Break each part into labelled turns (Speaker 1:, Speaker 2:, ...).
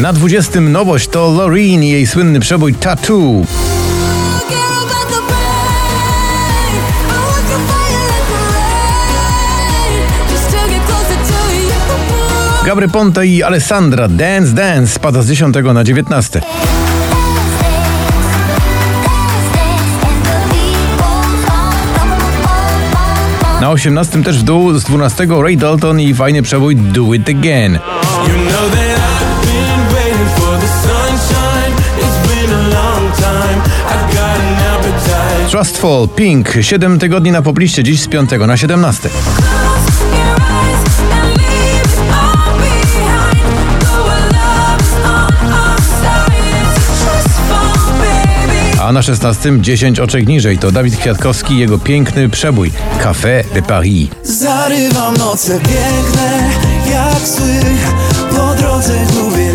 Speaker 1: Na 20 nowość to Loreen i jej słynny przebój Tattoo. Gabry Ponte i Alessandra Dance Dance spada z 10 na 19. Na 18 też w dół z 12 Ray Dalton i fajny przebój Do It Again.
Speaker 2: You know appetite.
Speaker 1: Trustful Pink 7 tygodni na popliście, dziś z 5 na 17. A na 16 10 oczek niżej to Dawid Kwiatkowski jego piękny przebój Café de Paris.
Speaker 3: Zarywam noce piękne jak sły Po drodze gubię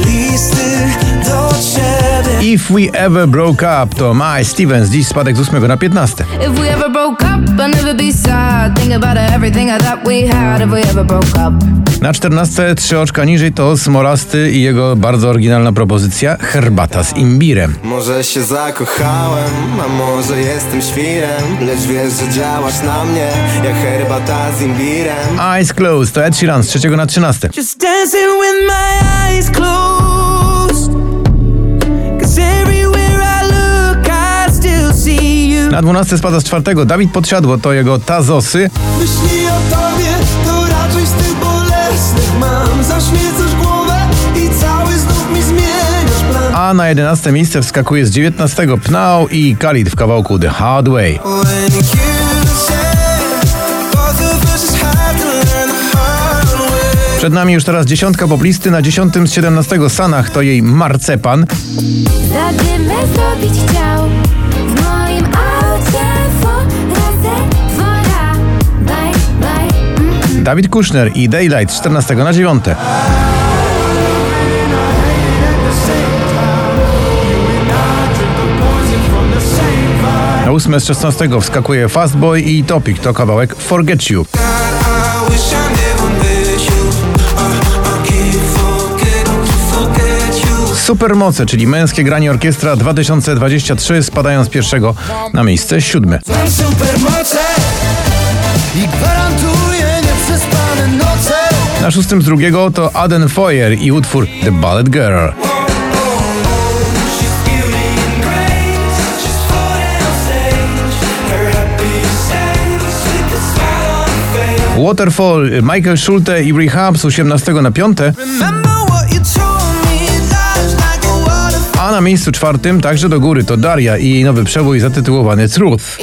Speaker 1: If We Ever Broke Up to My Stevens, dziś spadek z 8 na 15.
Speaker 4: If we ever broke up, I'd never be sad. Think about everything I thought we had. If we ever broke up.
Speaker 1: Na 14 trzy oczka niżej to Smolasty i jego bardzo oryginalna propozycja Herbata z imbirem.
Speaker 5: Może się zakochałem, a może jestem świrem Lecz wiesz, że działasz na mnie jak herbata z imbirem
Speaker 1: Eyes Closed to Ed Sheeran z 3 na 13.
Speaker 3: Just dancing with my eyes closed
Speaker 1: Na 12 spada z 4 Dawid Podsiadło to jego Tazosy,
Speaker 3: Myśli o tobie to raczej z tych bolesnych mam. Zaśmiecasz głowę i cały znów mi zmieniasz plan.
Speaker 1: A na 11 miejsce wskakuje z 19 Pnał i Khalid w kawałku The Hard Way. Przed nami już teraz dziesiątka poplisty, na 10 z 17 Sanach to jej Marcepan,
Speaker 4: Zadymę zrobić chciał
Speaker 1: Dawid Kushner i Daylight z 14 na 9. Na 8 z 16 wskakuje Fastboy i Topic, to kawałek Forget You. Supermoce, czyli męskie granie orkiestra 2023 spadają z pierwszego na miejsce siódme.
Speaker 3: Supermoce i noce
Speaker 1: Na szóstym z drugiego to Aden Foyer i utwór The Ballet Girl. Waterfall, Michael Schulte i Rehab z 18 na 5,
Speaker 3: Remember what you told me Life's like a waterfall
Speaker 1: a na miejscu czwartym także do góry to Daria i jej nowy przebój zatytułowany Truth.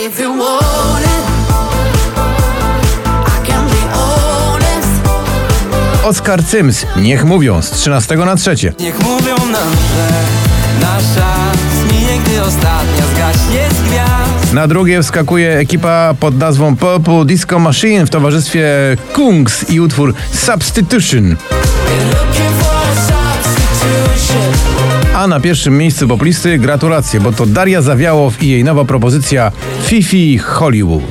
Speaker 1: Oskar Cyms, niech mówią, z 13 na 3.
Speaker 3: Niech mówią nam, że nasza gdy ostatnia zgaśnie z gwiazd.
Speaker 1: Na drugie wskakuje ekipa pod nazwą Purple Disco Machine w towarzystwie Kungs i utwór
Speaker 3: substitution.
Speaker 1: A na pierwszym miejscu poplisty gratulacje, bo to Daria Zawiałow i jej nowa propozycja Fifi Hollywood.